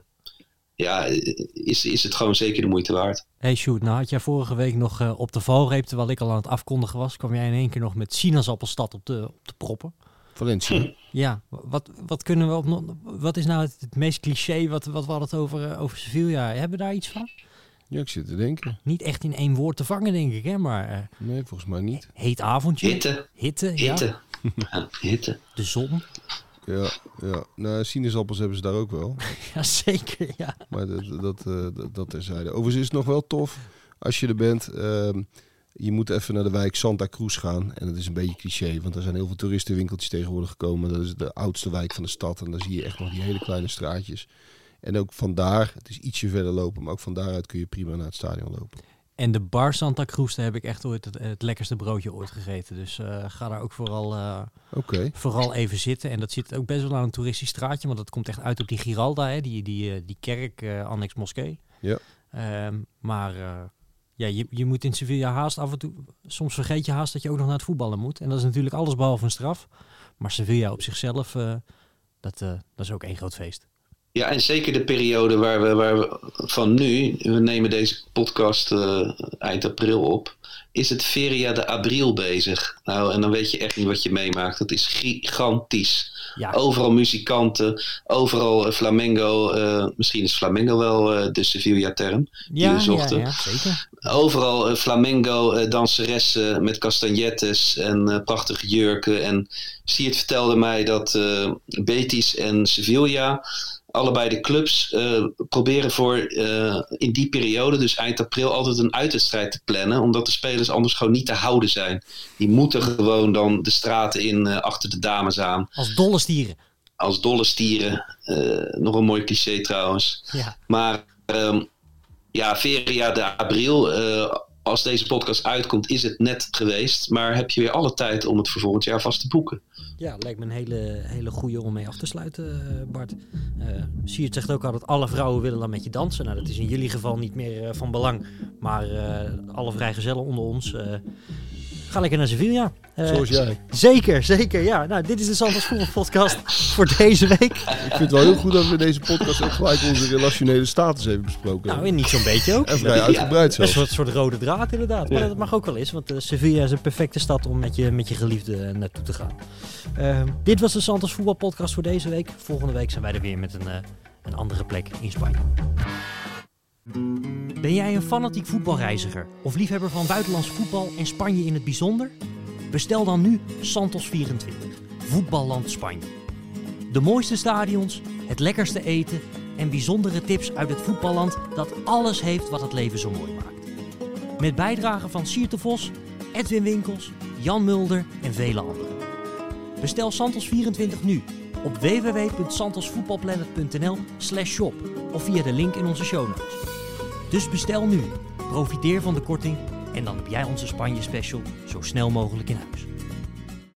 ja, is, is het gewoon zeker de moeite waard.
Hey Sjoerd, nou had jij vorige week nog uh, op de valreep, terwijl ik al aan het afkondigen was, kwam jij in één keer nog met sinaasappelstad op de, op de proppen.
Valencia.
Hm.
Ja, wat, wat kunnen we op wat is nou het, het meest cliché wat, wat we hadden over, over Sevilla? Hebben we daar iets van?
Ja, ik zit te denken.
Niet echt in één woord te vangen, denk ik, hè? Maar, uh,
nee, volgens mij niet.
Heet avondje.
Hitte.
Hitte,
Hitte.
ja.
Hitte.
De zon.
Ja, ja. Nou, sinaasappels hebben ze daar ook wel.
ja, zeker, ja.
Maar dat, dat, uh, dat, dat terzijde. Overigens is het nog wel tof als je er bent. Uh, je moet even naar de wijk Santa Cruz gaan. En dat is een beetje cliché, want er zijn heel veel toeristenwinkeltjes tegenwoordig gekomen. Dat is de oudste wijk van de stad. En dan zie je echt nog die hele kleine straatjes. En ook vandaar, het is ietsje verder lopen, maar ook van daaruit kun je prima naar het stadion lopen.
En de bar Santa Cruz, daar heb ik echt ooit het, het lekkerste broodje ooit gegeten. Dus uh, ga daar ook vooral, uh,
okay.
vooral even zitten. En dat zit ook best wel aan een toeristisch straatje, want dat komt echt uit op die Giralda, hè, die, die, uh, die kerk, annex moskee.
Ja.
Um, maar ja, je, je moet in Sevilla haast af en toe, soms vergeet je haast dat je ook nog naar het voetballen moet. En dat is natuurlijk alles behalve een straf. Maar Sevilla op zichzelf, dat, dat is ook één groot feest.
Ja, en zeker de periode waar we, waar we van nu, we nemen deze podcast uh, eind april op, is het Feria de Abril bezig. Nou, en dan weet je echt niet wat je meemaakt. Dat is gigantisch. Ja. Overal muzikanten, overal uh, flamengo. Uh, misschien is flamengo wel uh, de Sevilla-term die
ja,
we zochten.
Ja, ja, zeker.
Overal flamengo, danseressen met castagnettes en prachtige jurken. En Siert vertelde mij dat Betis en Sevilla allebei de clubs uh, proberen voor uh, in die periode, dus eind april, altijd een uitwedstrijd te plannen. Omdat de spelers anders gewoon niet te houden zijn. Die moeten gewoon dan de straten in uh, achter de dames aan.
Als dolle stieren.
Als dolle stieren. nog een mooi cliché trouwens.
Ja.
Maar um, ja, Feria de April. Als deze podcast uitkomt, is het net geweest. Maar heb je weer alle tijd om het voor volgend jaar vast te boeken.
Ja, lijkt me een hele, hele goede om mee af te sluiten, Bart. Uh, Siert zegt ook altijd, alle vrouwen willen dan met je dansen. Nou, dat is in jullie geval niet meer uh, van belang. Maar uh, alle vrijgezellen onder ons, ga lekker naar Sevilla.
Zoals jij.
Zeker, zeker. Ja, nou, dit is de Santos Voetbal podcast voor deze week.
Ik vind het wel heel goed dat we in deze podcast ook gelijk onze relationele status hebben besproken.
Nou, niet zo'n beetje ook.
En vrij uitgebreid
zelfs.
zelfs.
Een soort, soort rode draad inderdaad. Maar ja. dat mag ook wel eens, want Sevilla is een perfecte stad om met je, met je geliefde naartoe te gaan. Uh, dit was de Santos Voetbal Podcast voor deze week. Volgende week zijn wij er weer met een, een andere plek in Spanje. Ben jij een fanatiek voetbalreiziger of liefhebber van buitenlands voetbal en Spanje in het bijzonder? Bestel dan nu Santos 24, Voetballand Spanje. De mooiste stadions, het lekkerste eten en bijzondere tips uit het voetballand dat alles heeft wat het leven zo mooi maakt. Met bijdragen van Sierte Vos, Edwin Winkels, Jan Mulder en vele anderen. Bestel Santos 24 nu op www.santosvoetbalplanet.nl slash shop of via de link in onze show notes. Dus bestel nu, profiteer van de korting en dan heb jij onze Spanje special zo snel mogelijk in huis.